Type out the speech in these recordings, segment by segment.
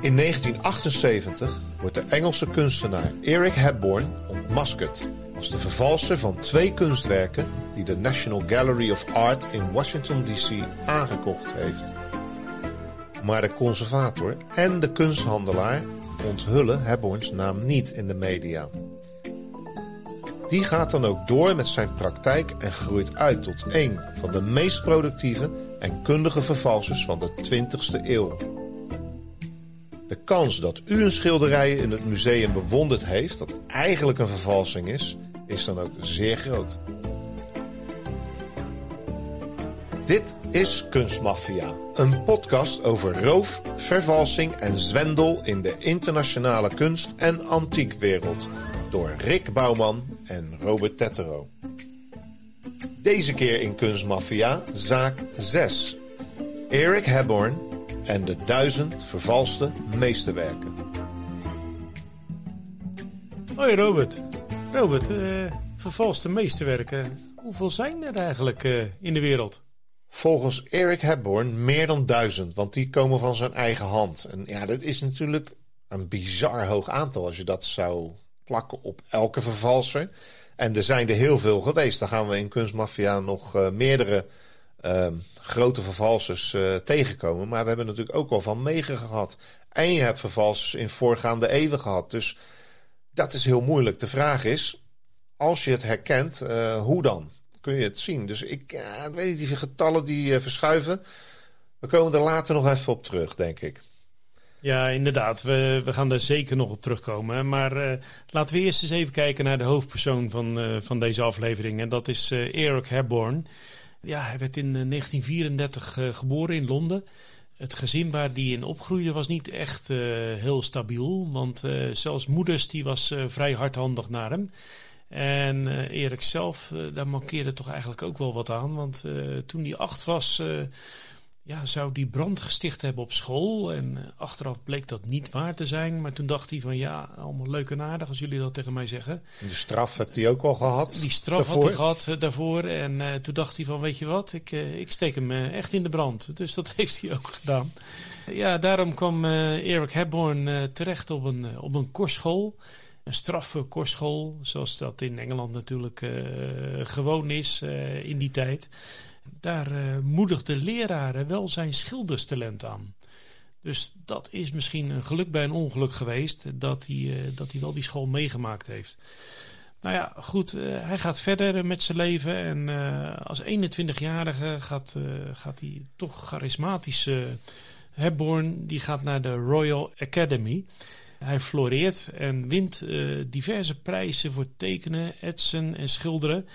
In 1978 wordt de Engelse kunstenaar Eric Hepburn ontmaskerd als de vervalser van twee kunstwerken die de National Gallery of Art in Washington DC aangekocht heeft. Maar de conservator en de kunsthandelaar onthullen Hepburns naam niet in de media. Die gaat dan ook door met zijn praktijk en groeit uit tot een van de meest productieve en kundige vervalsers van de 20e eeuw. De kans dat u een schilderij in het museum bewonderd heeft, dat eigenlijk een vervalsing is, is dan ook zeer groot. Dit is Kunstmafia, een podcast over roof, vervalsing en zwendel in de internationale kunst- en antiekwereld door Rick Bouwman en Robert Tettero. Deze keer in Kunstmafia zaak 6. Eric Hepburn en de duizend vervalste meesterwerken. Hoi Robert. Robert, uh, vervalste meesterwerken. Hoeveel zijn er eigenlijk uh, in de wereld? Volgens Eric Hepburn meer dan duizend, want die komen van zijn eigen hand. En ja, dat is natuurlijk een bizar hoog aantal als je dat zou plakken op elke vervalser. En er zijn er heel veel geweest. Dan gaan we in Kunstmafia nog uh, meerdere grote vervalsers uh, tegenkomen. Maar we hebben natuurlijk ook al van Megen gehad. En je hebt vervalsers in voorgaande eeuwen gehad. Dus dat is heel moeilijk. De vraag is, als je het herkent, uh, hoe dan? Kun je het zien? Dus ik uh, weet niet, die getallen die verschuiven. We komen er later nog even op terug, denk ik. Ja, inderdaad. We, we gaan er zeker nog op terugkomen. Maar laten we eerst eens even kijken naar de hoofdpersoon van, van deze aflevering. En dat is uh, Eric Hepburn. Ja, hij werd in 1934 geboren in Londen. Het gezin waar hij in opgroeide was niet echt heel stabiel. Want zelfs moeders die was vrij hardhandig naar hem. En Erik zelf, daar mankeerde toch eigenlijk ook wel wat aan. Want toen hij acht was ja, zou die brand gesticht hebben op school. En uh, achteraf bleek dat niet waar te zijn. Maar toen dacht hij van ja, allemaal leuk en aardig als jullie dat tegen mij zeggen. De straf heeft hij ook al gehad. Die straf daarvoor. had hij gehad uh, daarvoor. En uh, toen dacht hij van weet je wat, ik, ik steek hem echt in de brand. Dus dat heeft hij ook gedaan. Ja, daarom kwam Eric Hepburn terecht op een, op een kostschool. Een strafkostschool, zoals dat in Engeland natuurlijk gewoon is in die tijd daar moedigde leraren wel zijn schilderstalent aan. Dus dat is misschien een geluk bij een ongeluk geweest dat hij, uh, dat hij wel die school meegemaakt heeft. Nou ja, goed, uh, hij gaat verder met zijn leven en als 21-jarige gaat, gaat hij toch charismatische Hepburn, die gaat naar de Royal Academy. Hij floreert en wint diverse prijzen voor tekenen, etsen en schilderen.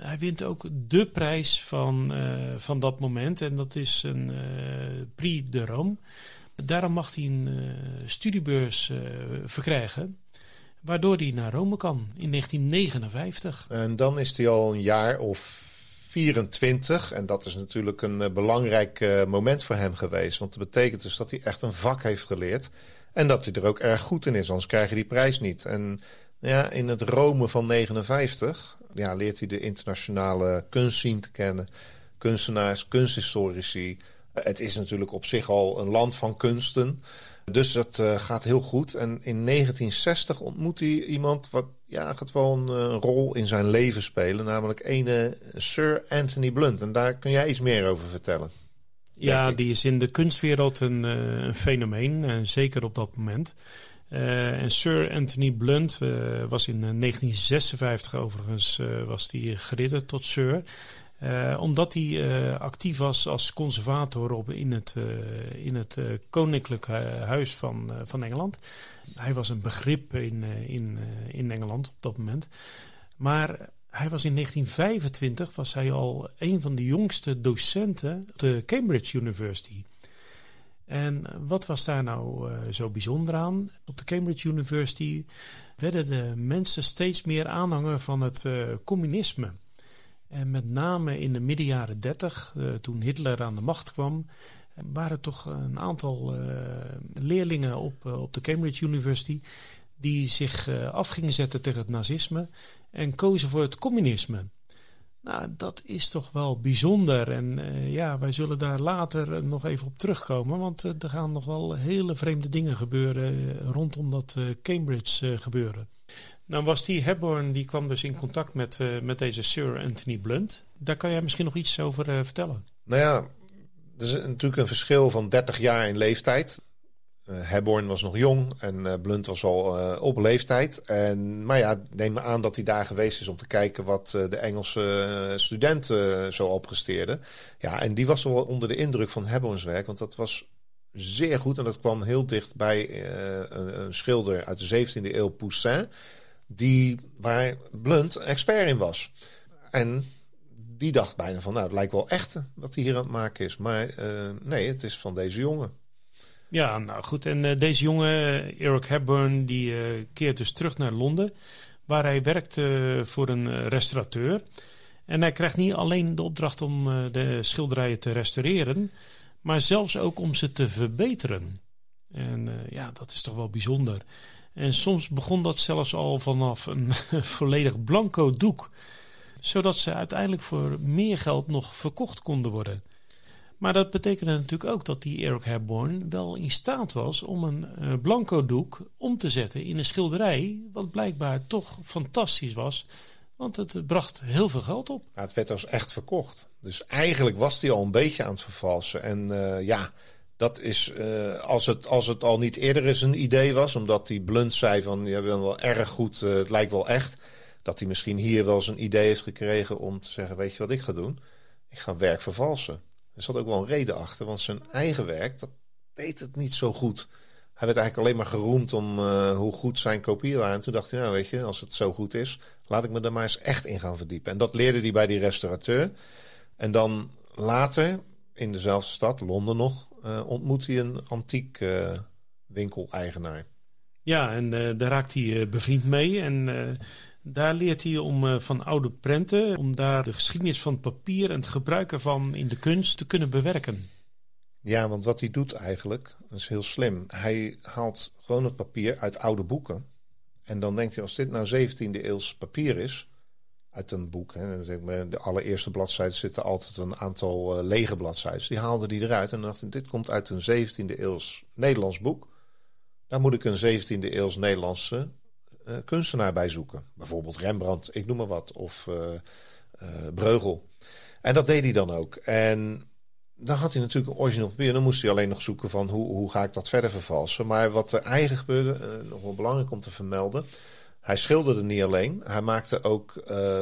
Hij wint ook de prijs van, uh, van dat moment. En dat is een uh, Prix de Rome. Daarom mag hij een uh, studiebeurs verkrijgen. Waardoor hij naar Rome kan in 1959. En dan is hij al een jaar of 24. En dat is natuurlijk een belangrijk moment voor hem geweest. Want dat betekent dus dat hij echt een vak heeft geleerd. En dat hij er ook erg goed in is, anders krijg je die prijs niet. En ja, in het Rome van 59 ja, leert hij de internationale kunstzien te kennen. Kunstenaars, kunsthistorici. Het is natuurlijk op zich al een land van kunsten. Dus dat uh, gaat heel goed. En in 1960 ontmoet hij iemand wat ja, gaat wel een, een rol in zijn leven spelen. Namelijk ene Sir Anthony Blunt. En daar kun jij iets meer over vertellen. Ja, die is in de kunstwereld een, een fenomeen. En zeker op dat moment. Uh, en Sir Anthony Blunt uh, was in 1956 eh, overigens uh, was die geridderd tot Sir. omdat hij actief was als conservator op, in het, in het Koninklijk Huis van, van Engeland. Hij was een begrip in, in, in Engeland op dat moment. Maar Hij was in 1925 was hij al een van de jongste docenten op de Cambridge University. En wat was daar nou uh, zo bijzonder aan? Op de Cambridge University werden de mensen steeds meer aanhanger van het uh, communisme. En met name in de midden jaren 30, uh, toen Hitler aan de macht kwam, waren toch een aantal leerlingen op, op de Cambridge University die zich af gingen zetten tegen het nazisme en kozen voor het communisme. Nou, dat is toch wel bijzonder. En uh, ja, wij zullen daar later nog even op terugkomen. Want uh, er gaan nog wel hele vreemde dingen gebeuren rondom dat Cambridge gebeuren. Nou was die Hepburn, die kwam dus in contact met, met deze Sir Anthony Blunt. Daar kan jij misschien nog iets over vertellen. Nou ja, er is natuurlijk een verschil van 30 jaar in leeftijd. Uh, was nog jong en uh, Blunt was al uh, op leeftijd. En, maar ja, neem me aan dat hij daar geweest is om te kijken wat de Engelse studenten zo opgesteerden. Ja, en die was wel onder de indruk van Hepburns werk, want dat was zeer goed. En dat kwam heel dicht bij een, een, schilder uit de 17e eeuw, Poussin, die, waar Blunt expert in was. En die dacht bijna van, nou, het lijkt wel echt wat hij hier aan het maken is. Maar nee, het is van deze jongen. Ja, nou goed. En uh, deze jongen, Eric Hepburn, die uh, keert dus terug naar Londen. Waar hij werkt voor een restaurateur. En hij krijgt niet alleen de opdracht om de schilderijen te restaureren. Maar zelfs ook om ze te verbeteren. En ja, dat is toch wel bijzonder. En soms begon dat zelfs al vanaf een volledig blanco doek. Zodat ze uiteindelijk voor meer geld nog verkocht konden worden. Maar dat betekende natuurlijk ook dat die Eric Hepburn wel in staat was om een uh, blanco doek om te zetten in een schilderij. Wat blijkbaar toch fantastisch was. Want het bracht heel veel geld op. Ja, het werd als echt verkocht. Dus eigenlijk was hij al een beetje aan het vervalsen. En uh, ja, dat is uh, als, het, als het al niet eerder eens een idee was. Omdat hij blunt zei van je bent wel erg goed, het lijkt wel echt. Dat hij misschien hier wel eens een idee heeft gekregen om te zeggen weet je wat ik ga doen? Ik ga werk vervalsen. Er zat ook wel een reden achter, want zijn eigen werk, dat deed het niet zo goed. Hij werd eigenlijk alleen maar geroemd om uh, hoe goed zijn kopieën waren. En toen dacht hij, nou weet je, als het zo goed is, laat ik me er maar eens echt in gaan verdiepen. En dat leerde hij bij die restaurateur. En dan later, in dezelfde stad, Londen nog, uh, ontmoet hij een antiek uh, winkeleigenaar. Ja, en daar raakt hij bevriend mee. En daar leert hij om uh, van oude prenten, om daar de geschiedenis van papier en het gebruik ervan in de kunst te kunnen bewerken. Ja, want wat hij doet eigenlijk, is heel slim. Hij haalt gewoon het papier uit oude boeken. En dan denkt hij, als dit nou 17e eeuws papier is, uit een boek, hè, de allereerste bladzijden zitten altijd een aantal uh, lege bladzijden. Die haalde hij eruit en dacht, dit komt uit een 17e eeuws Nederlands boek. Daar moet ik een 17e eeuws Nederlandse kunstenaar bij zoeken. Bijvoorbeeld Rembrandt, ik noem maar wat, of uh, uh, Breugel. En dat deed hij dan ook. En dan had hij natuurlijk een origineel papier. Dan moest hij alleen nog zoeken van hoe, hoe ga ik dat verder vervalsen. Maar wat er eigenlijk gebeurde, nog wel belangrijk om te vermelden. Hij schilderde niet alleen. Hij maakte ook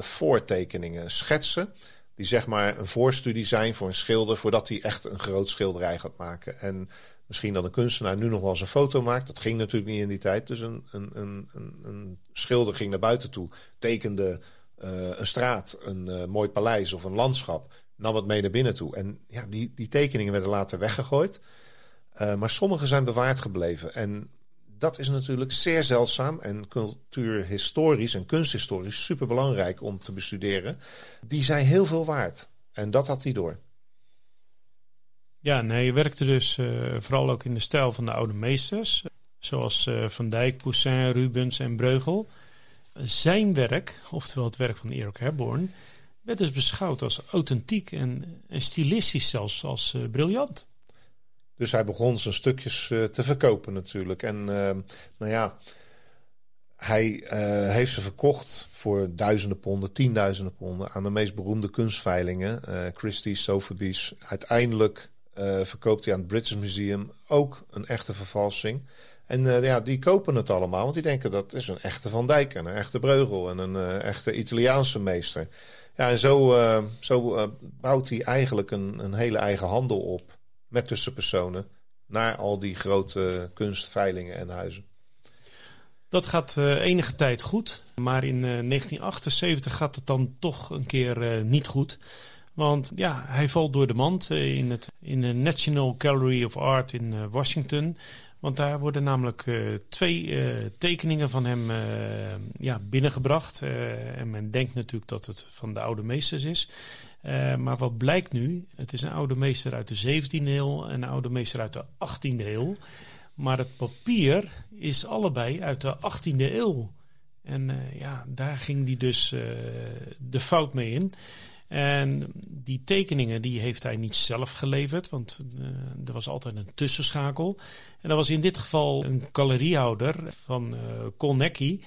voortekeningen, schetsen. Die zeg maar een voorstudie zijn voor een schilder. Voordat hij echt een groot schilderij gaat maken. En Misschien dat een kunstenaar nu nog wel eens een foto maakt. Dat ging natuurlijk niet in die tijd. Dus een, een, een, een schilder ging naar buiten toe, tekende uh, een straat, een uh, mooi paleis of een landschap. Nam het mee naar binnen toe. En ja, die, die tekeningen werden later weggegooid. Uh, maar sommige zijn bewaard gebleven. En dat is natuurlijk zeer zeldzaam en cultuurhistorisch en kunsthistorisch super belangrijk om te bestuderen. Die zijn heel veel waard. En dat had hij door. Ja, nee, je werkte dus uh, vooral ook in de stijl van de oude meesters. Zoals uh, Van Dijk, Poussin, Rubens en Breugel. Zijn werk, oftewel het werk van Eric Herborn, werd dus beschouwd als authentiek en, stilistisch zelfs als uh, briljant. Dus hij begon zijn stukjes te verkopen natuurlijk. En nou ja, hij heeft ze verkocht voor duizenden ponden, tienduizenden ponden aan de meest beroemde kunstveilingen. Christie's, Sotheby's. Uiteindelijk uh, verkoopt hij aan het British Museum ook een echte vervalsing. En uh, ja, die kopen het allemaal, want die denken dat is een echte Van Dijk en een echte Breugel en een uh, echte Italiaanse meester. Ja, en zo, zo bouwt hij eigenlijk een, een hele eigen handel op met tussenpersonen naar al die grote kunstveilingen en huizen. Dat gaat enige tijd goed. Maar in 1978 gaat het dan toch een keer niet goed. Want ja, hij valt door de mand in, het, in de National Gallery of Art in Washington. Want daar worden namelijk uh, twee tekeningen van hem ja, binnengebracht. en men denkt natuurlijk dat het van de oude meesters is. maar wat blijkt nu? Het is een oude meester uit de 17e eeuw en een oude meester uit de 18e eeuw. Maar het papier is allebei uit de 18e eeuw. En ja, daar ging hij dus de fout mee in. En die tekeningen die heeft hij niet zelf geleverd, want uh, er was altijd een tussenschakel. En dat was in dit geval een galeriehouder van uh.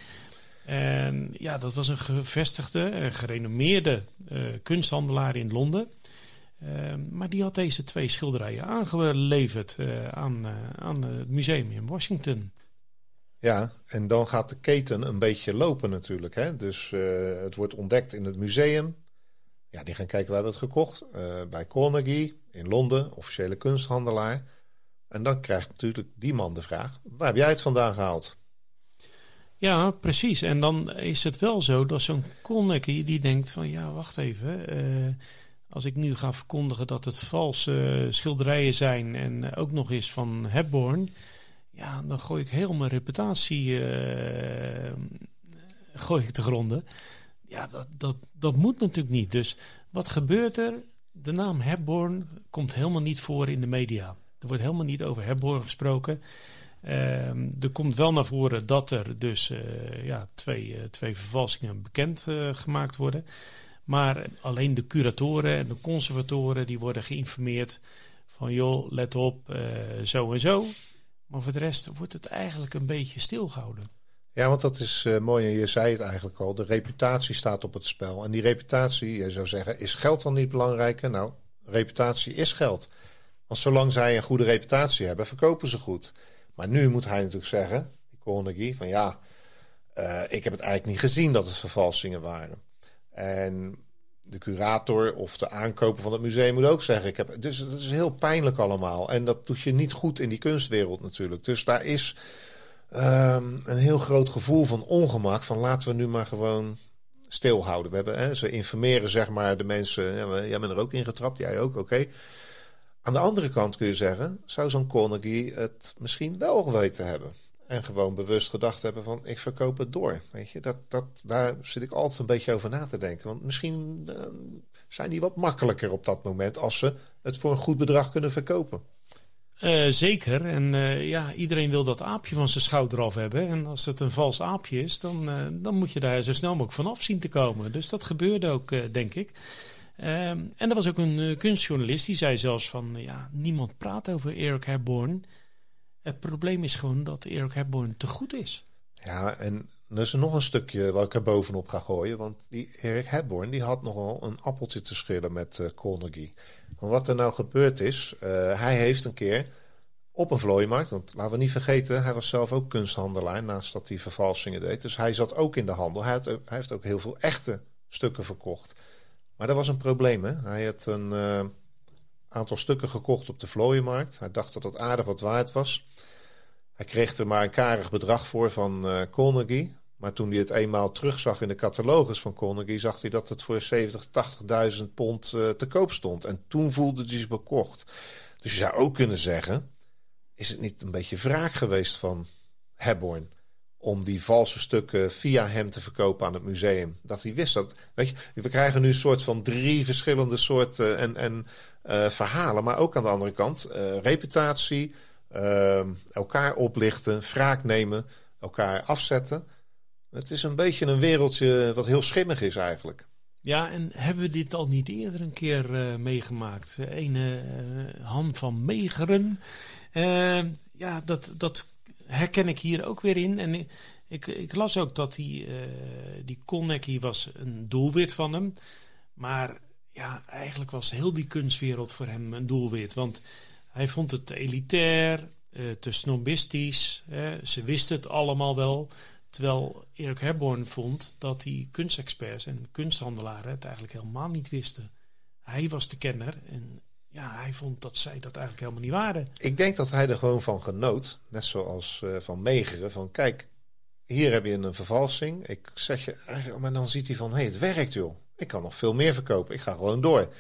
En ja, dat was een gevestigde en gerenommeerde uh, kunsthandelaar in Londen. maar die had deze twee schilderijen aangeleverd aan, aan het museum in Washington. Ja, en dan gaat de keten een beetje lopen natuurlijk. Hè? Dus het wordt ontdekt in het museum. Ja, die gaan kijken, we hebben het gekocht uh, bij Carnegie in Londen, officiële kunsthandelaar. En dan krijgt natuurlijk die man de vraag, waar heb jij het vandaan gehaald? Ja, precies. En dan is het wel zo dat zo'n Carnegie die denkt van, ja, wacht even. Uh, als ik nu ga verkondigen dat het valse schilderijen zijn en ook nog eens van Hepburn, ja, dan gooi ik heel mijn reputatie uh, gooi ik te gronden ja, dat, dat, dat moet natuurlijk niet. Dus wat gebeurt er? De naam Hepborn komt helemaal niet voor in de media. Er wordt helemaal niet over Hepborn gesproken. Uh, er komt wel naar voren dat er dus uh, ja, twee, uh, twee vervalsingen bekend uh, gemaakt worden. Maar alleen de curatoren en de conservatoren die worden geïnformeerd van joh, let op, zo en zo. Maar voor de rest wordt het eigenlijk een beetje stilgehouden. Ja, want dat is uh, mooi en je zei het eigenlijk al. De reputatie staat op het spel. En die reputatie, je zou zeggen, is geld dan niet belangrijker? Nou, reputatie is geld. Want zolang zij een goede reputatie hebben, verkopen ze goed. Maar nu moet hij natuurlijk zeggen, die Carnegie, van ja, uh, ik heb het eigenlijk niet gezien dat het vervalsingen waren. En de curator of de aankoper van het museum moet ook zeggen. Ik heb, dus het is heel pijnlijk allemaal. En dat doet je niet goed in die kunstwereld natuurlijk. Dus daar is Um, een heel groot gevoel van ongemak. Van laten we nu maar gewoon stilhouden. We hebben, hè, ze informeren zeg maar de mensen. Ja, jij bent er ook ingetrapt, jij ook, oké. Aan de andere kant kun je zeggen, zou zo'n Carnegie het misschien wel geweten hebben. En gewoon bewust gedacht hebben van, ik verkoop het door. Weet je, dat, dat, daar zit ik altijd een beetje over na te denken. Want misschien uh, zijn die wat makkelijker op dat moment als ze het voor een goed bedrag kunnen verkopen. Uh, zeker. En uh, ja, iedereen wil dat aapje van zijn schouder af hebben. En als het een vals aapje is, dan, uh, dan moet je daar zo snel mogelijk vanaf zien te komen. Dus dat gebeurde ook, denk ik. Ehm, en er was ook een kunstjournalist die zei zelfs van... ja, niemand praat over Eric Hepburn. Het probleem is gewoon dat Eric Hepburn te goed is. Ja, en er is nog een stukje wat ik er bovenop ga gooien. Want die Eric Hepburn die had nogal een appeltje te schillen met Carnegie... Maar wat er nou gebeurd is, uh, hij heeft een keer op een vlooimarkt, want laten we niet vergeten, hij was zelf ook kunsthandelaar naast dat hij vervalsingen deed. Dus hij zat ook in de handel. Hij, heeft ook heel veel echte stukken verkocht. Maar dat was een probleem. Hè? Hij had een uh, aantal stukken gekocht op de vlooienmarkt. Hij dacht dat het aardig wat waard was. Hij kreeg er maar een karig bedrag voor van uh, Carnegie. Maar toen hij het eenmaal terugzag in de catalogus van Carnegie, zag hij dat het voor 70, 80.000 pond uh, te koop stond. En toen voelde hij zich bekocht. Dus je zou ook kunnen zeggen: is het niet een beetje wraak geweest van Hebborn? Om die valse stukken via hem te verkopen aan het museum. Dat hij wist dat. Weet je, we krijgen nu een soort van drie verschillende soorten en, en uh, verhalen. Maar ook aan de andere kant reputatie, elkaar oplichten, wraak nemen, elkaar afzetten. Het is een beetje een wereldje wat heel schimmig is eigenlijk. Ja, en hebben we dit al niet eerder een keer uh, meegemaakt? Een uh, Han van Megeren. Uh, ja, dat, dat herken ik hier ook weer in. En ik, ik las ook dat die, die Kolnecki was een doelwit van hem. Maar ja, eigenlijk was heel die kunstwereld voor hem een doelwit. Want hij vond het elitair, te snobistisch. ze wisten het allemaal wel. Terwijl Erik Herborn vond dat die kunstexperts en kunsthandelaren het eigenlijk helemaal niet wisten. Hij was de kenner en ja, hij vond dat zij dat eigenlijk helemaal niet waren. Ik denk dat hij er gewoon van genoot, net zoals uh, van Megeren, van kijk, hier heb je een vervalsing. Ik zeg je eigenlijk, maar dan ziet hij van, hé, hey, het werkt joh. Ik kan nog veel meer verkopen. Ik ga gewoon door.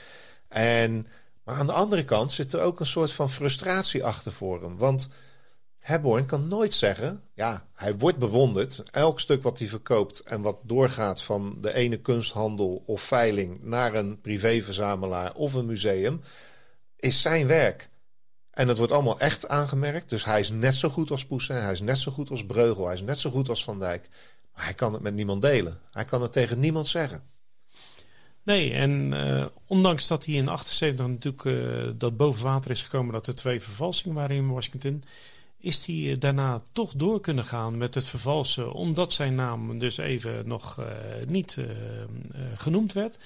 En, maar aan de andere kant zit er ook een soort van frustratie achter voor hem. Want Hebborn kan nooit zeggen, ja, hij wordt bewonderd. Elk stuk wat hij verkoopt en wat doorgaat van de ene kunsthandel of veiling naar een privéverzamelaar of een museum, is zijn werk. En het wordt allemaal echt aangemerkt. Dus hij is net zo goed als Poussin, hij is net zo goed als Breugel, hij is net zo goed als Van Dijk. Maar hij kan het met niemand delen. Hij kan het tegen niemand zeggen. Nee, en uh, ondanks dat hij in 78 natuurlijk uh, dat boven water is gekomen dat er twee vervalsingen waren in Washington, is hij eh, daarna toch door kunnen gaan met het vervalsen, omdat zijn naam dus even nog uh, niet uh, genoemd werd.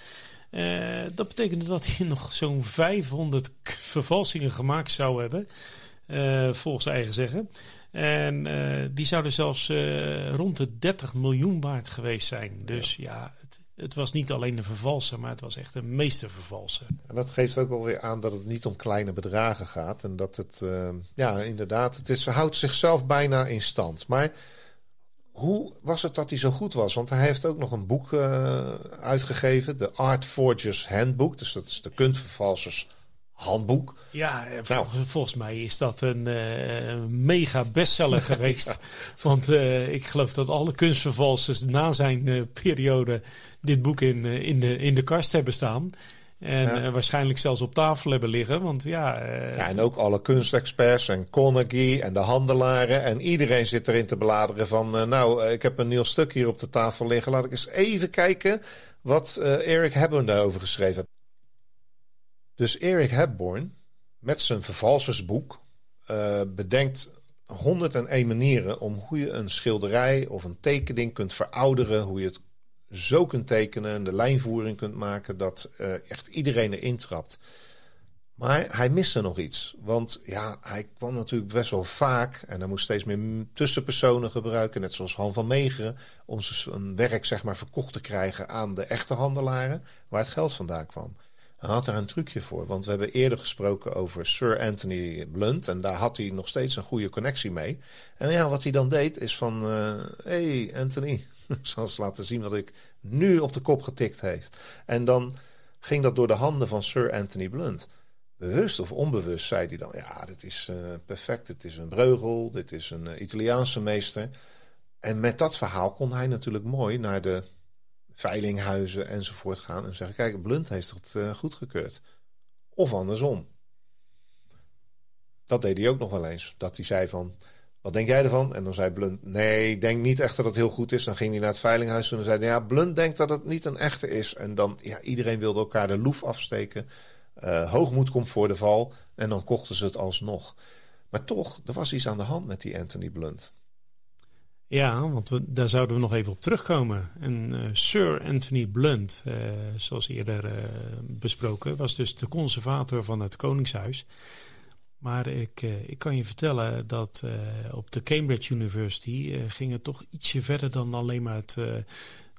dat betekende dat hij nog zo'n 500 vervalsingen gemaakt zou hebben, volgens eigen zeggen. En die zouden zelfs rond de 30 miljoen waard geweest zijn. Dus ja het, was niet alleen een vervalser, maar het was echt een meestervervalser. En dat geeft ook alweer aan dat het niet om kleine bedragen gaat. En dat het, uh, ja, inderdaad, het is, houdt zichzelf bijna in stand. Maar hoe was het dat hij zo goed was? Want hij heeft ook nog een boek uh, uitgegeven, de Art Forgers Handbook. Dus dat is de kunstvervalsers handboek. Ja, nou. volgens mij is dat een uh, mega bestseller geweest. Want uh, ik geloof dat alle kunstvervalsers na zijn uh, periode dit boek in, in, de, in de kast hebben staan. En ja. waarschijnlijk zelfs op tafel hebben liggen. Want ja, ja, en ook alle kunstexperts en Carnegie en de handelaren. En iedereen zit erin te bladeren van... nou, ik heb een nieuw stuk hier op de tafel liggen. Laat ik eens even kijken wat Eric Hebben daarover geschreven heeft. Dus Eric Hepburn met zijn vervalsersboek uh, bedenkt 101 manieren om hoe je een schilderij of een tekening kunt verouderen. Hoe je het zo kunt tekenen en de lijnvoering kunt maken dat uh, echt iedereen erin trapt. Maar hij miste nog iets. Want ja, hij kwam natuurlijk best wel vaak. En hij moest steeds meer tussenpersonen gebruiken. Net zoals Han van Meegeren. Om zijn werk zeg maar verkocht te krijgen aan de echte handelaren. Waar het geld vandaan kwam. Had er een trucje voor. Want we hebben eerder gesproken over Sir Anthony Blunt. En daar had hij nog steeds een goede connectie mee. En ja, wat hij dan deed is van... Hé uh, hey Anthony, ik zal eens laten zien wat ik nu op de kop getikt heeft. En dan ging dat door de handen van Sir Anthony Blunt. Bewust of onbewust zei hij dan... Ja, dit is uh, perfect. Dit is een Breugel. Dit is een uh, Italiaanse meester. En met dat verhaal kon hij natuurlijk mooi naar de veilinghuizen enzovoort gaan en zeggen: Kijk, Blunt heeft het uh, goedgekeurd. Of andersom. Dat deed hij ook nog wel eens. Dat hij zei van. Wat denk jij ervan? En dan zei Blunt, nee, ik denk niet echt dat het heel goed is. Dan ging hij naar het veilinghuis en zei hij, ja, Blunt denkt dat het niet een echte is. En dan, ja, iedereen wilde elkaar de loef afsteken. Uh, hoogmoed komt voor de val. En dan kochten ze het alsnog. Maar toch, er was iets aan de hand met die Anthony Blunt. Ja, want daar zouden we nog even op terugkomen. En uh, Sir Anthony Blunt, uh, zoals eerder uh, besproken, was dus de conservator van het Koningshuis. Maar ik, ik kan je vertellen dat op de Cambridge University ging het toch ietsje verder dan alleen maar het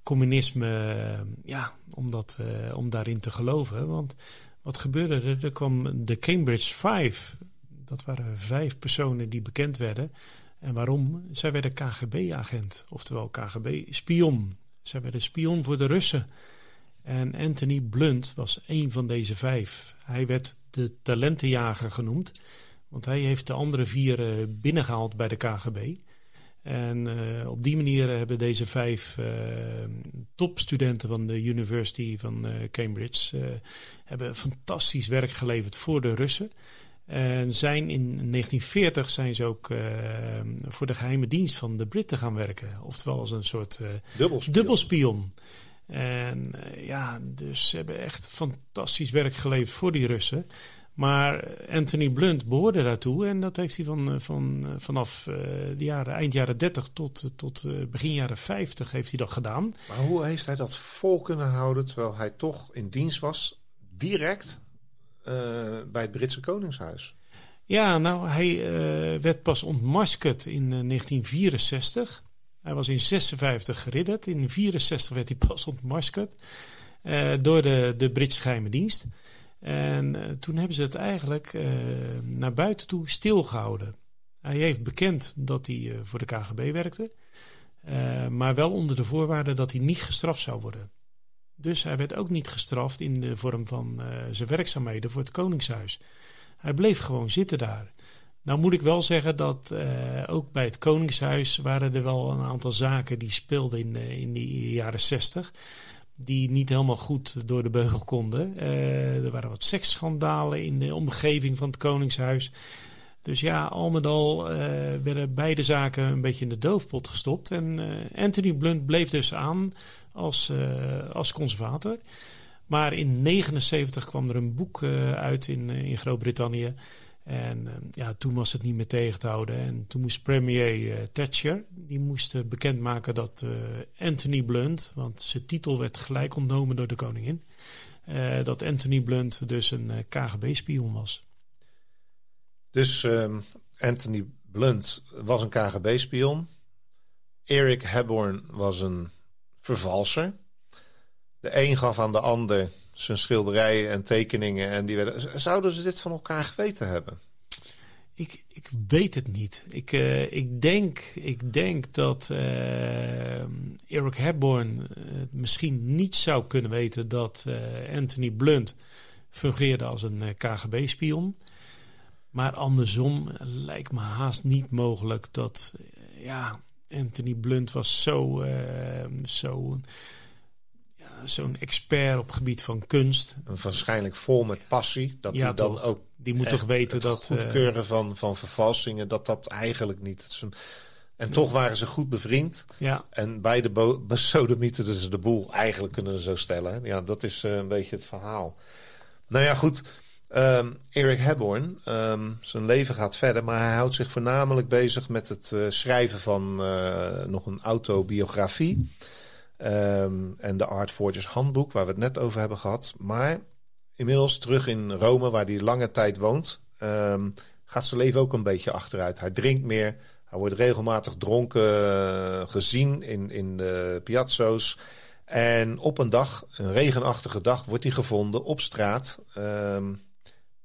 communisme, ja, om, dat, om daarin te geloven. Want wat gebeurde er? Er kwam de Cambridge Five. Dat waren vijf personen die bekend werden en waarom? Zij werden KGB-agent, oftewel KGB-spion. Zij werden spion voor de Russen. En Anthony Blunt was een van deze vijf. Hij werd de talentenjager genoemd, want hij heeft de andere vier uh, binnengehaald bij de KGB. En uh, op die manier hebben deze vijf uh, topstudenten van de University van Cambridge hebben fantastisch werk geleverd voor de Russen. En zijn in 1940 zijn ze ook uh, voor de geheime dienst van de Britten gaan werken. Oftewel als een soort uh, dubbelspion. dubbelspion. En uh, ja, dus ze hebben echt fantastisch werk geleverd voor die Russen. Maar Anthony Blunt behoorde daartoe en dat heeft hij van, van, vanaf de jaren, eind jaren 30 tot, tot begin jaren 50 heeft hij dat gedaan. Maar hoe heeft hij dat vol kunnen houden terwijl hij toch in dienst was, direct bij het Britse Koningshuis. Ja, nou, hij uh, werd pas ontmaskerd in uh, eh, 1964. Hij was in 56 geridderd. In 64 werd hij pas ontmaskerd door de, de Britse geheime dienst. En toen hebben ze het eigenlijk naar buiten toe stilgehouden. Hij heeft bekend dat hij voor de KGB werkte. maar wel onder de voorwaarde dat hij niet gestraft zou worden. Dus hij werd ook niet gestraft in de vorm van zijn werkzaamheden voor het Koningshuis. Hij bleef gewoon zitten daar. Nou moet ik wel zeggen dat ook bij het Koningshuis waren er wel een aantal zaken die speelden in, in de jaren zestig die niet helemaal goed door de beugel konden. Er waren wat seksschandalen in de omgeving van het Koningshuis. Dus ja, al met al werden beide zaken een beetje in de doofpot gestopt. En Anthony Blunt bleef dus aan als, als conservator. Maar in 79 kwam er een boek uit in, in Groot-Brittannië. En ja, toen was het niet meer tegen te houden. En toen moest premier Thatcher, die moest bekendmaken dat Anthony Blunt, want zijn titel werd gelijk ontnomen door de koningin, dat Anthony Blunt dus een KGB-spion was. Dus ehm, Anthony Blunt was een KGB-spion. Eric Hepburn was een vervalser. De een gaf aan de ander zijn schilderijen en tekeningen. En die werden, zouden ze dit van elkaar geweten hebben? Ik, ik weet het niet. Ik, uh, ik, denk, ik denk dat uh, Eric Hepburn uh, misschien niet zou kunnen weten dat Anthony Blunt fungeerde als een KGB-spion. Maar andersom lijkt me haast niet mogelijk dat ja, Anthony Blunt was zo, zo zo'n expert op het gebied van kunst. Waarschijnlijk vol met passie. Dat hij dan ook. Die moet toch weten dat. Het goedkeuren uh, van, van vervalsingen, dat dat eigenlijk niet. en toch waren ze goed bevriend. Ja. En beide besodemieten dus de boel. Eigenlijk kunnen we zo stellen. Ja, dat is uh, een beetje het verhaal. Nou ja, goed. Um, Eric Hepburn, um, zijn leven gaat verder, maar hij houdt zich voornamelijk bezig met het uh, schrijven van uh, nog een autobiografie. Um, en de Art Forgers handboek, waar we het net over hebben gehad. Maar inmiddels terug in Rome, waar hij lange tijd woont, gaat zijn leven ook een beetje achteruit. Hij drinkt meer, hij wordt regelmatig dronken uh, gezien in, in de piazzo's. En op een dag, een regenachtige dag, wordt hij gevonden op straat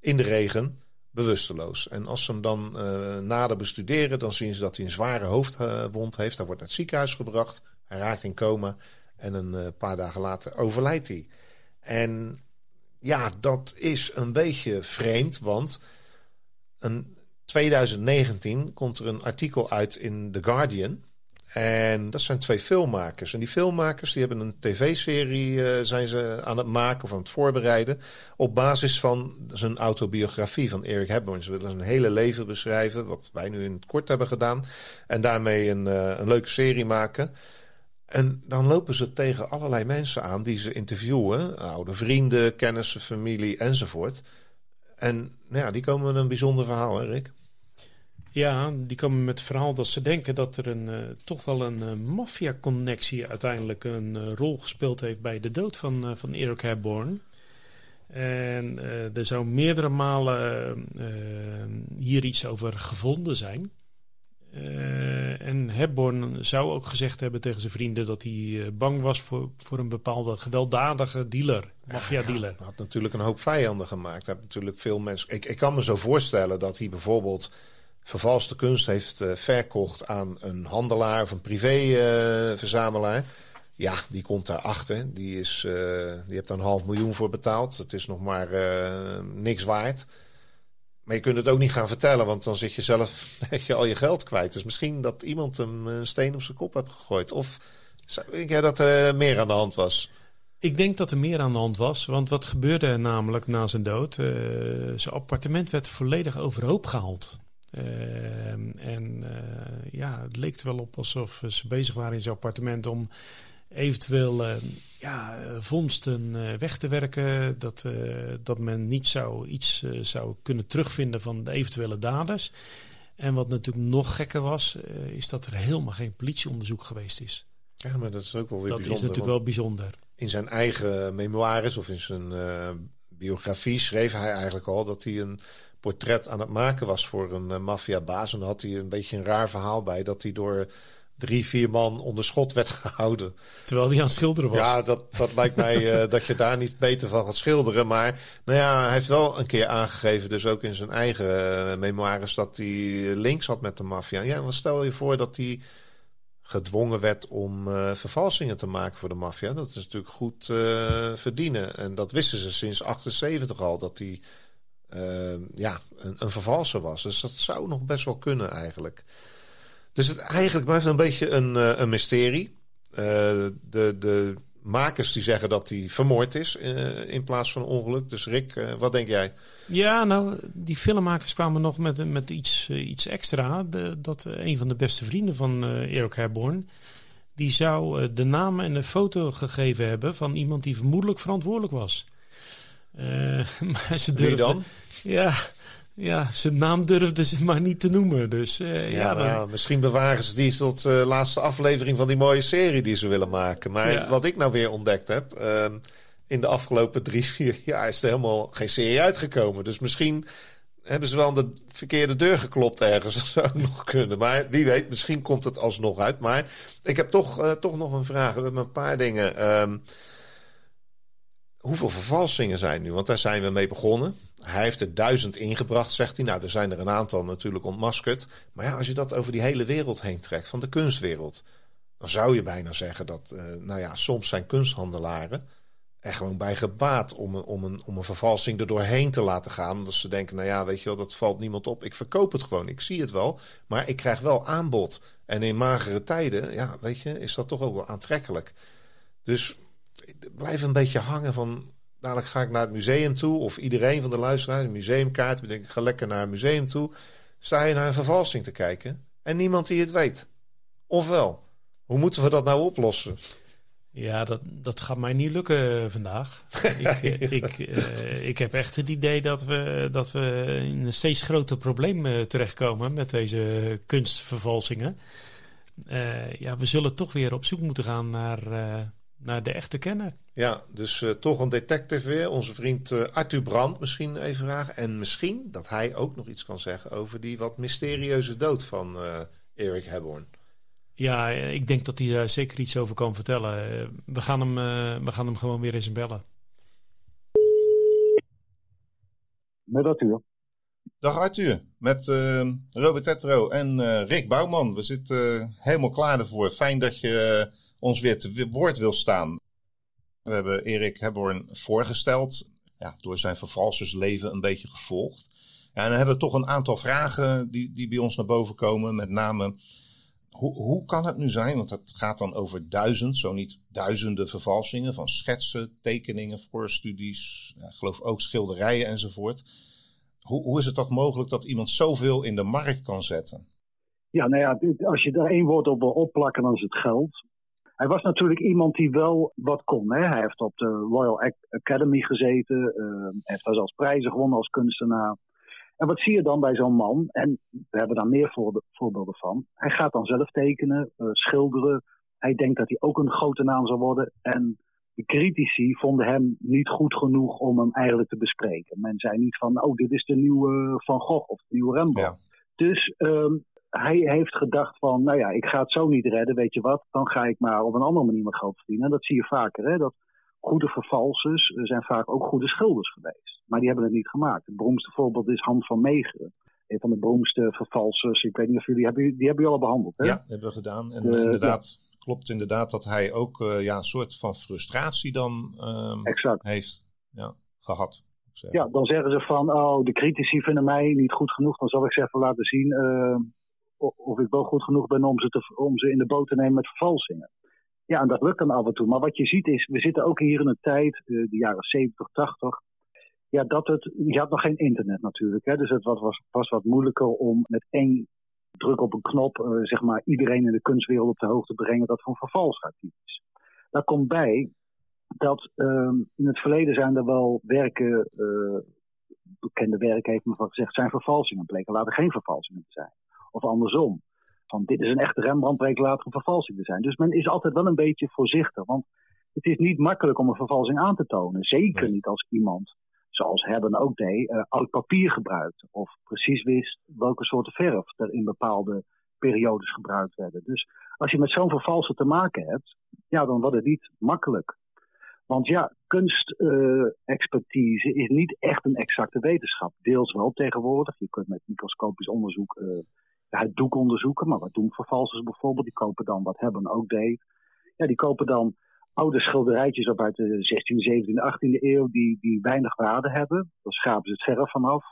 in de regen, bewusteloos. En als ze hem dan uh, nader bestuderen, dan zien ze dat hij een zware hoofdwond heeft. Hij wordt naar het ziekenhuis gebracht. Hij raakt in coma en een uh, paar dagen later overlijdt hij. En ja, dat is een beetje vreemd, want in 2019 komt er een artikel uit in The Guardian. En dat zijn twee filmmakers. En die filmmakers die hebben een tv-serie uh, zijn ze aan het maken of aan het voorbereiden. Op basis van zijn autobiografie van Eric Hepburn. Ze willen zijn hele leven beschrijven, wat wij nu in het kort hebben gedaan. En daarmee een, uh, een leuke serie maken. En dan lopen ze tegen allerlei mensen aan die ze interviewen. Oude vrienden, kennissen, familie enzovoort. En nou ja, die komen met een bijzonder verhaal, hè Rick? Ja, die komen met het verhaal dat ze denken dat er een, uh, toch wel een uh, maffia-connectie uiteindelijk een uh, rol gespeeld heeft bij de dood van, van Eric Hepburn. En er zou meerdere malen hier iets over gevonden zijn. En Hepburn zou ook gezegd hebben tegen zijn vrienden dat hij bang was voor, voor een bepaalde gewelddadige dealer, maffia-dealer. Ja, had natuurlijk een hoop vijanden gemaakt. Hij heeft natuurlijk veel mensen. Ik, ik kan me zo voorstellen dat hij bijvoorbeeld vervalste kunst heeft uh, verkocht aan een handelaar of een privé-verzamelaar. ja, die komt daarachter. Die, is, die heeft er een half miljoen voor betaald. Het is nog maar niks waard. Maar je kunt het ook niet gaan vertellen, want dan zit je zelf je al je geld kwijt. Dus misschien dat iemand hem een steen op zijn kop heeft gegooid. Of zou ik dat er meer aan de hand was? Ik denk dat er meer aan de hand was. Want wat gebeurde er namelijk na zijn dood? Zijn appartement werd volledig overhoop gehaald. Uh, en uh, ja, het leek er wel op alsof ze bezig waren in zijn appartement om eventueel uh, ja, vondsten uh, weg te werken. Dat, uh, dat men niet zou, iets zou kunnen terugvinden van de eventuele daders. En wat natuurlijk nog gekker was, is dat er helemaal geen politieonderzoek geweest is. Ja, maar dat is ook wel weer dat bijzonder. Dat is natuurlijk wel bijzonder. In zijn eigen memoires of in zijn biografie schreef hij eigenlijk al dat hij een portret aan het maken was voor een maffiabaas. En dan had hij een beetje een raar verhaal bij dat hij door drie, vier man onder schot werd gehouden. Terwijl hij aan het schilderen was. Ja, dat, dat lijkt mij uh, dat je daar niet beter van gaat schilderen. Maar nou ja, hij heeft wel een keer aangegeven, dus ook in zijn eigen uh, memoires, dat hij links had met de maffia. Ja, dan stel je voor dat hij gedwongen werd om uh, vervalsingen te maken voor de maffia. Dat is natuurlijk goed uh, verdienen. En dat wisten ze sinds 78 al, dat hij uh, ja, een, een vervalser was. Dus dat zou nog best wel kunnen eigenlijk. Dus het eigenlijk blijft een beetje een, een mysterie. de, de makers die zeggen dat hij vermoord is in plaats van ongeluk. Dus Rick, wat denk jij? Ja, nou, die filmmakers kwamen nog met, met iets, iets extra. De, dat een van de beste vrienden van Eric Herborn... die zou de naam en de foto gegeven hebben... van iemand die vermoedelijk verantwoordelijk was. Uh, maar ze durfden, Wie dan? Ja, ja, zijn naam durfden ze maar niet te noemen. Dus, ja, ja, dan... nou, misschien bewaren ze die tot de laatste aflevering van die mooie serie die ze willen maken. Maar ja. wat ik nou weer ontdekt heb ehm, in de afgelopen drie, vier jaar is er helemaal geen serie uitgekomen. Dus misschien hebben ze wel aan de verkeerde deur geklopt ergens. Dat zou nog kunnen. Maar wie weet, misschien komt het alsnog uit. Maar ik heb toch, toch nog een vraag. We hebben een paar dingen. Hoeveel vervalsingen zijn nu? Want daar zijn we mee begonnen. Hij heeft er duizend ingebracht, zegt hij. Nou, er zijn er een aantal natuurlijk ontmaskerd. Maar ja, als je dat over die hele wereld heen trekt, van de kunstwereld... dan zou je bijna zeggen dat, uh, nou ja, soms zijn kunsthandelaren er gewoon bij gebaat om een, om, een, om een vervalsing er doorheen te laten gaan. Omdat ze denken, nou ja, weet je wel, dat valt niemand op. Ik verkoop het gewoon, ik zie het wel. Maar ik krijg wel aanbod. En in magere tijden, ja, weet je, is dat toch ook wel aantrekkelijk. Dus blijf een beetje hangen van... Dadelijk ga ik naar het museum toe. Of iedereen van de luisteraars, een museumkaart. Denk, ik ga lekker naar een museum toe. Sta je naar een vervalsing te kijken. En niemand die het weet. Ofwel, hoe moeten we dat nou oplossen? Ja, dat, dat gaat mij niet lukken vandaag. ik, ik, uh, ik heb echt het idee dat we, dat we in een steeds groter probleem uh, terechtkomen met deze kunstvervalsingen. Uh, ja, we zullen toch weer op zoek moeten gaan naar, naar de echte kenner. Ja, dus toch een detective weer. Onze vriend Arthur Brandt misschien even vragen. En misschien dat hij ook nog iets kan zeggen over die wat mysterieuze dood van Erik Hebborn. Ja, ik denk dat hij daar zeker iets over kan vertellen. We gaan hem, uh, we gaan hem gewoon weer eens bellen. Met Arthur. Dag Arthur, met uh, Robert Tetro en uh, Rick Bouwman. We zitten helemaal klaar ervoor. Fijn dat je ons weer te woord wil staan. We hebben Erik Hebborn voorgesteld. Ja, door zijn vervalsersleven een beetje gevolgd. Ja, en dan hebben we toch een aantal vragen die, die bij ons naar boven komen. Met name hoe, hoe kan het nu zijn, want het gaat dan over duizend, zo niet duizenden vervalsingen van schetsen, tekeningen, voorstudies, ja, geloof ook schilderijen enzovoort. Hoe, hoe is het toch mogelijk dat iemand zoveel in de markt kan zetten? Ja, nou ja, als je daar één woord op wil opplakken, dan is het geld. Hij was natuurlijk iemand die wel wat kon. Hè? Hij heeft op de Royal Academy gezeten. Uh, hij heeft daar zelfs prijzen gewonnen als kunstenaar. En wat zie je dan bij zo'n man? En we hebben daar meer voorbeelden van. Hij gaat dan zelf tekenen, uh, schilderen. Hij denkt dat hij ook een grote naam zal worden. En de critici vonden hem niet goed genoeg om hem eigenlijk te bespreken. Men zei niet van, oh, dit is de nieuwe Van Gogh of de nieuwe Rembrandt. Ja. Dus um, hij heeft gedacht van, nou ja, ik ga het zo niet redden, weet je wat, dan ga ik maar op een andere manier mijn geld verdienen. En dat zie je vaker, hè, dat goede vervalsers zijn vaak ook goede schilders geweest. Maar die hebben het niet gemaakt. Het beroemdste voorbeeld is Han van Meegeren. Een van de beroemdste vervalsers. Ik weet niet of jullie hebben, die hebben jullie al behandeld. Hè? Ja, hebben we gedaan. En de, inderdaad, ja. klopt inderdaad dat hij ook uh, ja, een soort van frustratie dan um, heeft ja, gehad. Ja, dan zeggen ze van, oh, de critici vinden mij niet goed genoeg. Dan zal ik ze even laten zien uh, of ik wel goed genoeg ben om ze, te, in de boot te nemen met vervalsingen. Ja, en dat lukt dan af en toe. Maar wat je ziet is, we zitten ook hier in een tijd, de jaren 70, 80. Ja, dat het, je had nog geen internet natuurlijk. Hè, dus het was, was wat moeilijker om met één druk op een knop, uh, zeg maar, iedereen in de kunstwereld op de hoogte te brengen dat van vervalsartief is. Daar komt bij dat uh, in het verleden zijn er wel werken, uh, bekende werken heeft men van gezegd, zijn vervalsingen. Bleken later geen vervalsingen te zijn. Of andersom van dit is een echte Rembrandt later een vervalsing te zijn. Dus men is altijd wel een beetje voorzichtig. Want het is niet makkelijk om een vervalsing aan te tonen. Zeker niet als iemand, zoals Hebben ook deed, uh, oud papier gebruikt. Of precies wist welke soorten verf er in bepaalde periodes gebruikt werden. Dus als je met zo'n vervalser te maken hebt, ja, dan wordt het niet makkelijk. Want ja, kunstexpertise uh, is niet echt een exacte wetenschap. Deels wel tegenwoordig. Je kunt met microscopisch onderzoek uh, het doek onderzoeken. Maar wat doen vervalsers bijvoorbeeld? Die kopen dan, wat hebben ook deed. Ja, die kopen dan oude schilderijtjes op uit de 16e, 17e, 18e eeuw die, die weinig waarde hebben. Dan schapen ze het verf vanaf.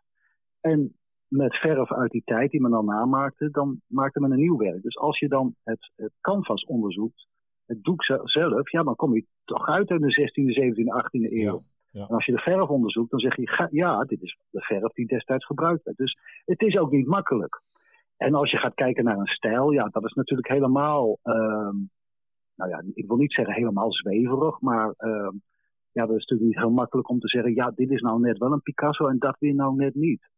En met verf uit die tijd die men dan namaakte, dan maakte men een nieuw werk. Dus als je dan het, het canvas onderzoekt, het doek zelf, ja, dan kom je toch uit in de 16e, 17e, 18e eeuw. Ja, En als je de verf onderzoekt, dan zeg je, ja, dit is de verf die destijds gebruikt werd. Dus het is ook niet makkelijk. En als je gaat kijken naar een stijl, ja, dat is natuurlijk helemaal, uh, nou ja, ik wil niet zeggen helemaal zweverig, maar uh, ja, dat is natuurlijk niet heel makkelijk om te zeggen, ja, dit is nou net wel een Picasso en dat weer nou net niet.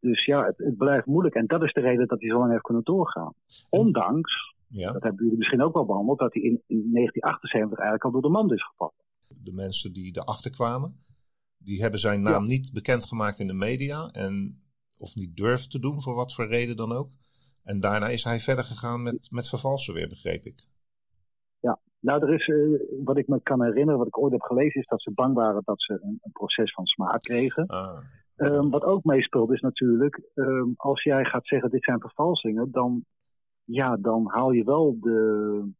Dus ja, het, het, blijft moeilijk. En dat is de reden dat hij zo lang heeft kunnen doorgaan. Ondanks, ja. dat hebben jullie misschien ook wel behandeld, dat hij in, in 1978 eigenlijk al door de mand is gevat. De mensen die erachter kwamen, die hebben zijn naam niet bekendgemaakt in de media. En, of niet durven te doen, voor wat voor reden dan ook. En daarna is hij verder gegaan met, met vervalsen weer, begreep ik. Ja, nou, er is, uh, wat ik me kan herinneren, wat ik ooit heb gelezen, is dat ze bang waren dat ze een, een proces van smaak kregen. Ah. Um, wat ook meespeelt is natuurlijk, um, als jij gaat zeggen dit zijn vervalsingen, dan, ja, dan haal je wel de,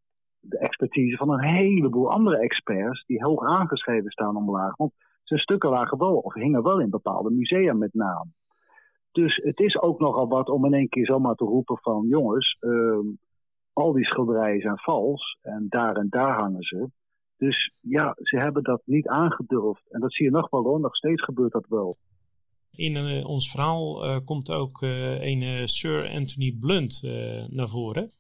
de expertise van een heleboel andere experts die hoog aangeschreven staan omlaag. Want zijn stukken lagen wel, of hingen wel in bepaalde musea met naam. Dus het is ook nogal wat om in één keer zomaar te roepen van jongens, um, al die schilderijen zijn vals en daar en daar hangen ze. Dus ja, ze hebben dat niet aangedurfd. En dat zie je nog wel hoor, nog steeds gebeurt dat wel. In uh, ons verhaal uh, komt ook uh, een Sir Anthony Blunt naar voren.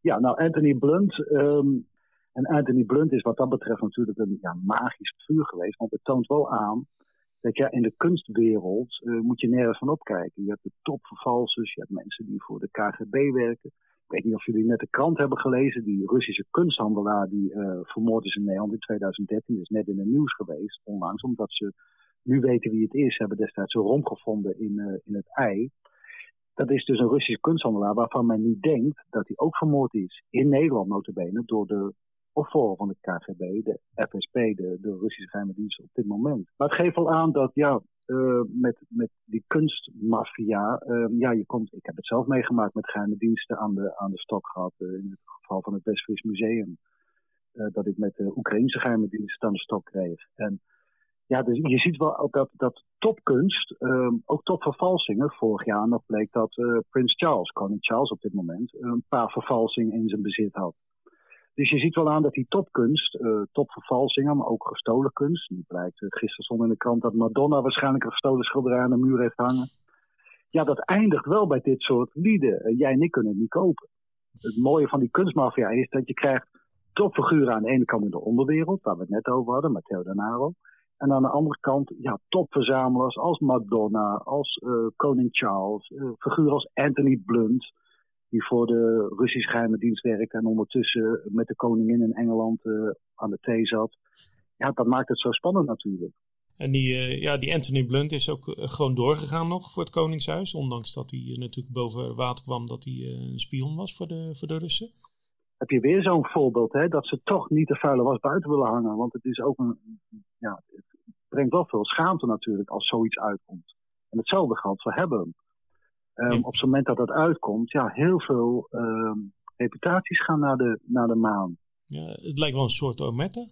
Ja, nou Anthony Blunt. Um, en Anthony Blunt is wat dat betreft natuurlijk een ja, magisch vuur geweest. Want het toont wel aan dat ja, in de kunstwereld moet je nergens van opkijken. Je hebt de topvervalsers, je hebt mensen die voor de KGB werken. Ik weet niet of jullie net de krant hebben gelezen. Die Russische kunsthandelaar die vermoord is in Nederland in 2013. is net in het nieuws geweest, onlangs, omdat ze nu weten wie het is, hebben destijds een rom gevonden in, uh, in het ei. Dat is dus een Russische kunsthandelaar waarvan men niet denkt dat hij ook vermoord is. In Nederland notabene door de opvolger van de KGB, de FSB, de, de Russische geheime dienst op dit moment. Maar het geeft wel aan dat ja, uh, met, met die kunstmafia, uh, ja, je komt, ik heb het zelf meegemaakt met geheime diensten aan de, aan de stok gehad. in het geval van het Westfries Museum. dat ik met de Oekraïnse geheime diensten aan de stok kreeg. En ja, dus je ziet wel dat, dat topkunst, um, ook topvervalsingen, vorig jaar nog bleek dat uh, Prins Charles, koning Charles op dit moment, een paar vervalsingen in zijn bezit had. Dus je ziet wel aan dat die topkunst, uh, topvervalsingen, maar ook gestolen kunst, nu blijkt, uh, gisteren stond in de krant dat Madonna waarschijnlijk een gestolen schilderij aan de muur heeft hangen. Ja, dat eindigt wel bij dit soort lieden. jij en ik kunnen het niet kopen. Het mooie van die kunstmafia is dat je krijgt topfiguren aan de ene kant in de onderwereld, waar we het net over hadden, Matteo Danaro. En aan de andere kant ja, topverzamelaars als Madonna, als koning Charles, figuren als Anthony Blunt, die voor de Russische geheime dienst werkt en ondertussen met de koningin in Engeland uh, aan de thee zat. Ja, dat maakt het zo spannend natuurlijk. En die, ja, die Anthony Blunt is ook gewoon doorgegaan nog voor het Koningshuis. Ondanks dat hij natuurlijk boven water kwam dat hij een spion was voor de, voor de Russen heb je weer zo'n voorbeeld, hè, dat ze toch niet de vuile was buiten willen hangen. Want het is ook een, ja, het brengt wel veel schaamte natuurlijk als zoiets uitkomt. En hetzelfde geldt voor hebben. Um, Op het moment dat dat uitkomt, ja, heel veel um, reputaties gaan naar de, naar de maan. Ja, het lijkt wel een soort omette.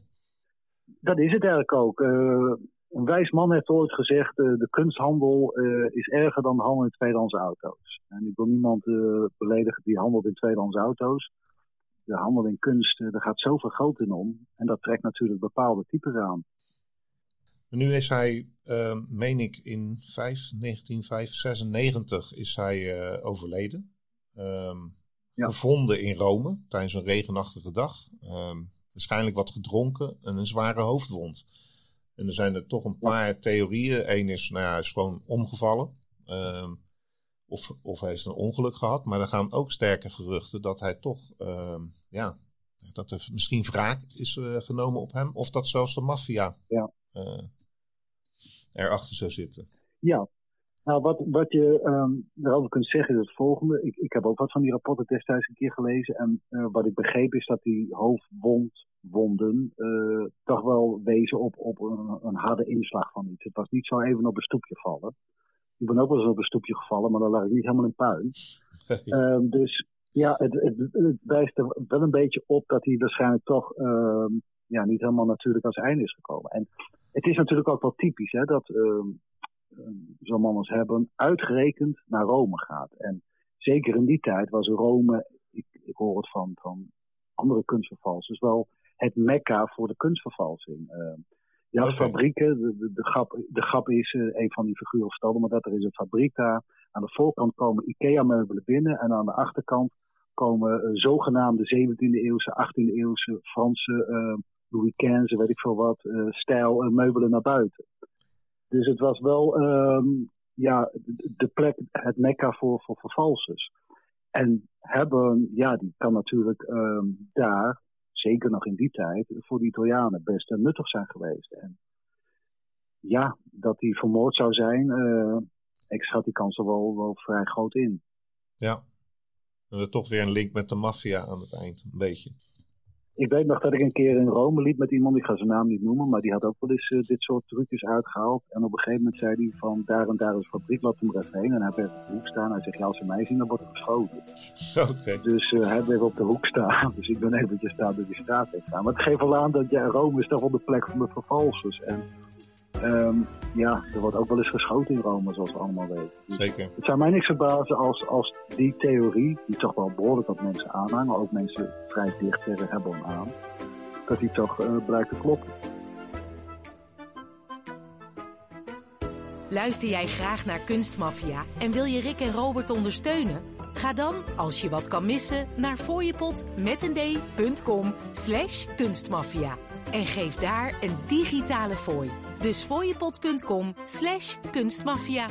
Dat is het eigenlijk ook. Uh, een wijs man heeft ooit gezegd: uh, de kunsthandel uh, is erger dan de handel in tweedehands auto's. En ik wil niemand beledigen die handelt in tweedehands auto's de handel in kunst, er gaat zoveel geld in om. En dat trekt natuurlijk bepaalde types aan. Nu is hij, uh, meen ik, in 5, 1996 is hij uh, overleden. Um, ja. Gevonden in Rome tijdens een regenachtige dag. Um, waarschijnlijk wat gedronken en een zware hoofdwond. En er zijn er toch een paar ja. theorieën. Eén is, nou ja, hij is gewoon omgevallen. Um, of, of hij heeft een ongeluk gehad. Maar er gaan ook sterke geruchten dat hij toch, ja, dat er misschien wraak is uh, genomen op hem. Of dat zelfs de maffia ja. uh, erachter zou zitten. Ja, nou wat, wat je um, daarover kunt zeggen is het volgende. Ik, ik heb ook wat van die rapporten destijds een keer gelezen. En uh, wat ik begreep is dat die hoofdwondwonden toch wel wezen op, op een, een harde inslag van iets. Het was niet zo even op een stoepje vallen. Ik ben ook wel eens op een stoepje gevallen, maar dan lag ik niet helemaal in puin. Ehm, dus ja, het, het, het, wijst er wel een beetje op dat hij waarschijnlijk toch ehm, ja, niet helemaal natuurlijk als einde is gekomen. En het is natuurlijk ook wel typisch hè, dat ehm, zo'n man als hebben uitgerekend naar Rome gaat. En zeker in die tijd was Rome, ik, ik hoor het van, van andere kunstvervalsers, wel het mekka voor de kunstvervalsing. Ja, okay. fabrieken. De, de, de, grap, de grap is, uh, een van die figuren stelde maar dat er is een fabriek daar. Aan de voorkant komen IKEA-meubelen binnen en aan de achterkant komen uh, zogenaamde 17e eeuwse, 18e eeuwse Franse, uh, Louis XV, weet ik veel wat, stijl meubelen naar buiten. Dus het was wel um, ja, de plek, het mekka voor, voor vervalsers. En hebben, ja, die kan natuurlijk um, daar zeker nog in die tijd, voor de Italianen best nuttig zijn geweest. En ja, dat hij vermoord zou zijn, uh, ik schat die kans er wel, wel vrij groot in. Ja, en toch weer een link met de maffia aan het eind, een beetje. Ik weet nog dat ik een keer in Rome liep met iemand, ik ga zijn naam niet noemen, maar die had ook wel eens uh, dit soort trucjes uitgehaald. En op een gegeven moment zei hij van daar en daar is een fabriek, laat hem er even heen. En hij bleef op de hoek staan. Hij zegt, ja, als ze mij zien, dan wordt er geschoten. Okay. Dus uh, hij bleef op de hoek staan. Dus ik ben eventjes daar door die straat heen gaan. Maar het geeft wel aan dat ja, Rome is toch wel de plek van de vervalsers. En Um, ja, er wordt ook wel eens geschoten in Rome, zoals we allemaal weten. Dus Zeker. Het zou mij niks verbazen als, als die theorie, die toch wel behoorlijk wat mensen aanhangen, ook mensen vrij dicht tegen hebben aan, dat die toch uh, blijkt te kloppen. Luister jij graag naar Kunstmafia en wil je Rick en Robert ondersteunen? Ga dan, als je wat kan missen, naar fooiepot met een d.com slash kunstmafia. En geef daar een digitale fooi. Dus fooiepot.com slash kunstmafia.